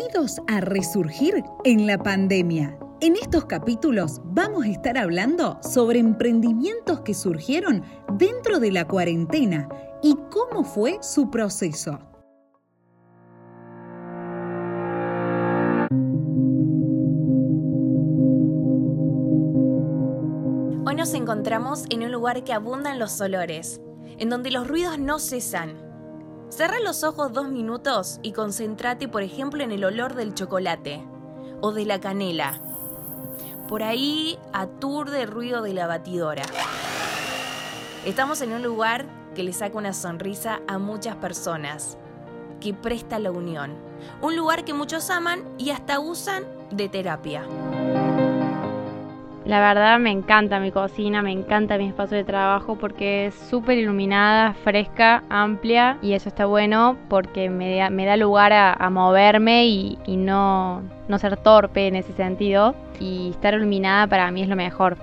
Bienvenidos a Resurgir en la pandemia. En estos capítulos vamos a estar hablando sobre emprendimientos que surgieron dentro de la cuarentena y cómo fue su proceso. Hoy nos encontramos en un lugar que abundan los olores, en donde los ruidos no cesan Cerra los ojos dos minutos y concéntrate, por ejemplo, en el olor del chocolate o de la canela. Por ahí aturde el ruido de la batidora. Estamos en un lugar que le saca una sonrisa a muchas personas, que presta la unión. Un lugar que muchos aman y hasta usan de terapia. La verdad me encanta mi cocina, me encanta mi espacio de trabajo porque es súper iluminada, fresca, amplia y eso está bueno porque me da, lugar a, moverme y, no, no ser torpe en ese sentido y estar iluminada para mí es lo mejor.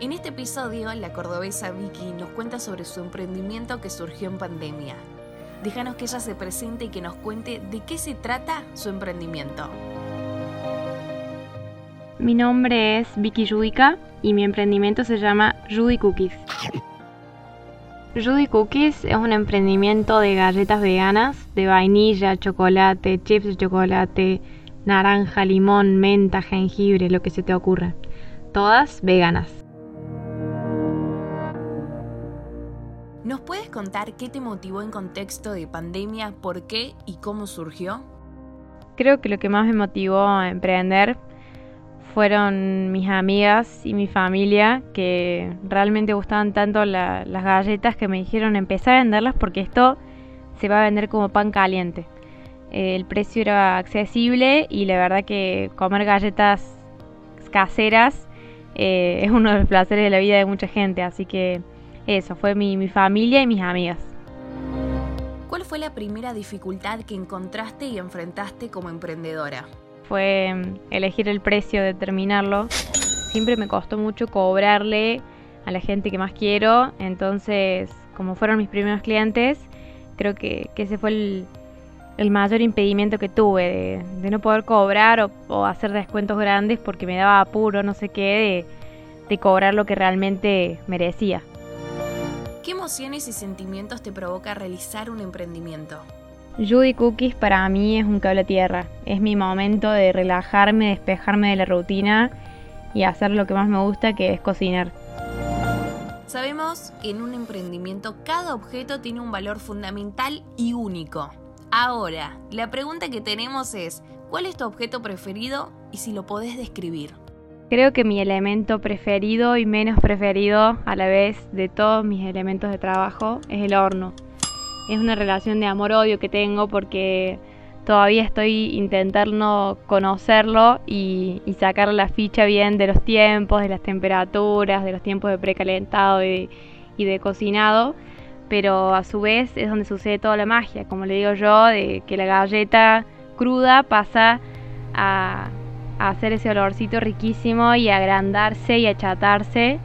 En este episodio, la cordobesa Vicky nos cuenta sobre su emprendimiento que surgió en pandemia. Déjanos que ella se presente y que nos cuente de qué se trata su emprendimiento. Mi nombre es Vicky Judica y mi emprendimiento se llama Judy Cookies. Judy Cookies es un emprendimiento de galletas veganas de vainilla, chocolate, chips de chocolate, naranja, limón, menta, jengibre, lo que se te ocurra. Todas veganas. ¿Nos puedes contar qué te motivó en contexto de pandemia, por qué y cómo surgió? Creo que lo que más me motivó a emprender fueron mis amigas y mi familia que realmente gustaban tanto las galletas que me dijeron empezar a venderlas porque esto se va a vender como pan caliente. Eh, el precio era accesible y la verdad que comer galletas caseras eh, es uno de los placeres de la vida de mucha gente, así que eso fue mi, mi familia y mis amigas. ¿Cuál fue la primera dificultad que encontraste y enfrentaste como emprendedora? Fue mm, elegir el precio, determinarlo. Siempre me costó mucho cobrarle a la gente que más quiero, entonces como fueron mis primeros clientes, creo que, ese fue el, mayor impedimento que tuve, de, no poder cobrar o, hacer descuentos grandes porque me daba apuro, no sé qué, de, de cobrar lo que realmente merecía. ¿Qué emociones y sentimientos te provoca realizar un emprendimiento? Judy Cookies para mí es un cable a tierra. Es mi momento de relajarme, despejarme de la rutina y hacer lo que más me gusta, que es cocinar. Sabemos que en un emprendimiento cada objeto tiene un valor fundamental y único. Ahora, la pregunta que tenemos es, ¿cuál es tu objeto preferido y si lo podés describir? Creo que mi elemento preferido y menos preferido a la vez de todos mis elementos de trabajo es el horno es una relación de amor-odio que tengo porque todavía estoy intentando conocerlo y, sacar la ficha bien de los tiempos, de las temperaturas, de los tiempos de precalentado y, de cocinado, pero a su vez es donde sucede toda la magia, como le digo yo, de que la galleta cruda pasa a, hacer ese olorcito riquísimo y agrandarse y achatarse.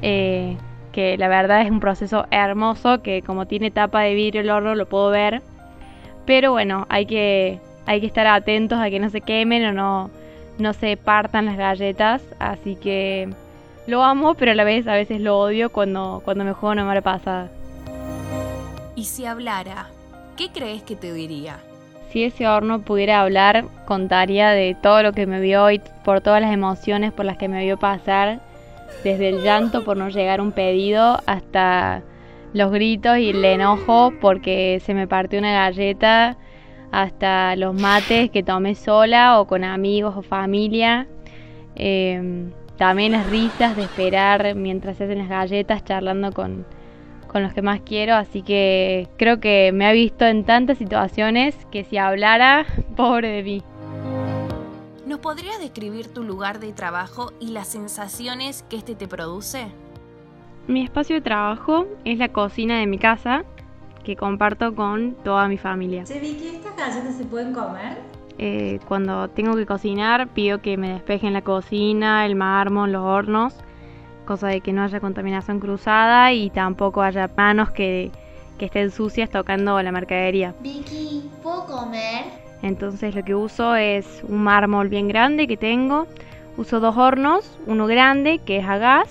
Eh, que la verdad es un proceso hermoso que como tiene tapa de vidrio el horno lo puedo ver. Pero bueno, hay que, hay que estar atentos a que no se quemen o no, no se partan las galletas. Así que lo amo, pero a la vez a veces lo odio cuando, cuando me juego una mala pasada. Y si hablara, ¿qué crees que te diría? Si ese horno pudiera hablar, contaría de todo lo que me vio y por todas las emociones por las que me vio pasar desde el llanto por no llegar un pedido hasta los gritos y el enojo porque se me partió una galleta, hasta los mates que tomé sola o con amigos o familia. Em, también las risas de esperar mientras se hacen las galletas charlando con, con los que más quiero. Así que creo que me ha visto en tantas situaciones que si hablara, pobre de mí. ¿Nos podrías describir tu lugar de trabajo y las sensaciones que este te produce? Mi espacio de trabajo es la cocina de mi casa, que comparto con toda mi familia. Che, Vicky, ¿estas galletas se pueden comer? Eh, cuando tengo que cocinar, pido que me despejen la cocina, el mármol, los hornos, cosa de que no haya contaminación cruzada y tampoco haya manos que que estén sucias tocando la mercadería. Vicky, ¿puedo comer? Entonces lo que uso es un mármol bien grande que tengo. Uso dos hornos, uno grande que es a gas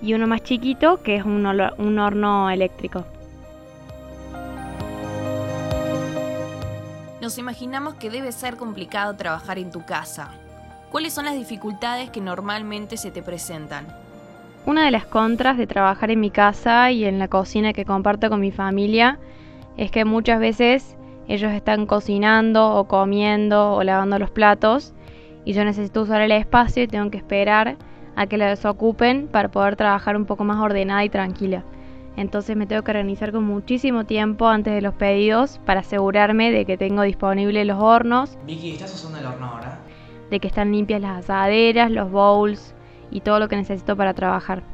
y uno más chiquito que es un, un horno eléctrico. Nos imaginamos que debe ser complicado trabajar en tu casa. ¿Cuáles son las dificultades que normalmente se te presentan? Una de las contras de trabajar en mi casa y en la cocina que comparto con mi familia es que muchas veces ellos están cocinando o comiendo o lavando los platos y yo necesito usar el espacio y tengo que esperar a que lo desocupen para poder trabajar un poco más ordenada y tranquila. Entonces me tengo que organizar con muchísimo tiempo antes de los pedidos para asegurarme de que tengo disponibles los hornos. Vicky, ¿estás usando el horno ahora? De que están limpias las asaderas, los bowls y todo lo que necesito para trabajar.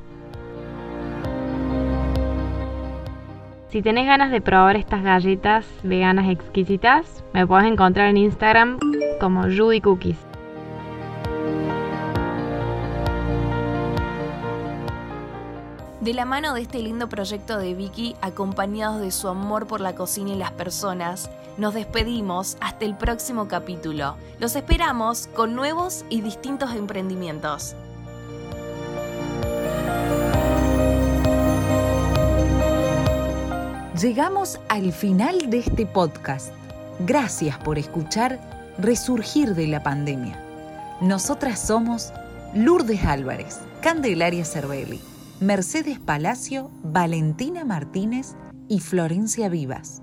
Si tenés ganas de probar estas galletas veganas exquisitas, me puedes encontrar en Instagram como Judy Cookies. De la mano de este lindo proyecto de Vicky, acompañados de su amor por la cocina y las personas, nos despedimos hasta el próximo capítulo. Los esperamos con nuevos y distintos emprendimientos. Llegamos al final de este podcast. Gracias por escuchar Resurgir de la Pandemia. Nosotras somos Lourdes Álvarez, Candelaria Cervelli. Mercedes Palacio, Valentina Martínez y Florencia Vivas.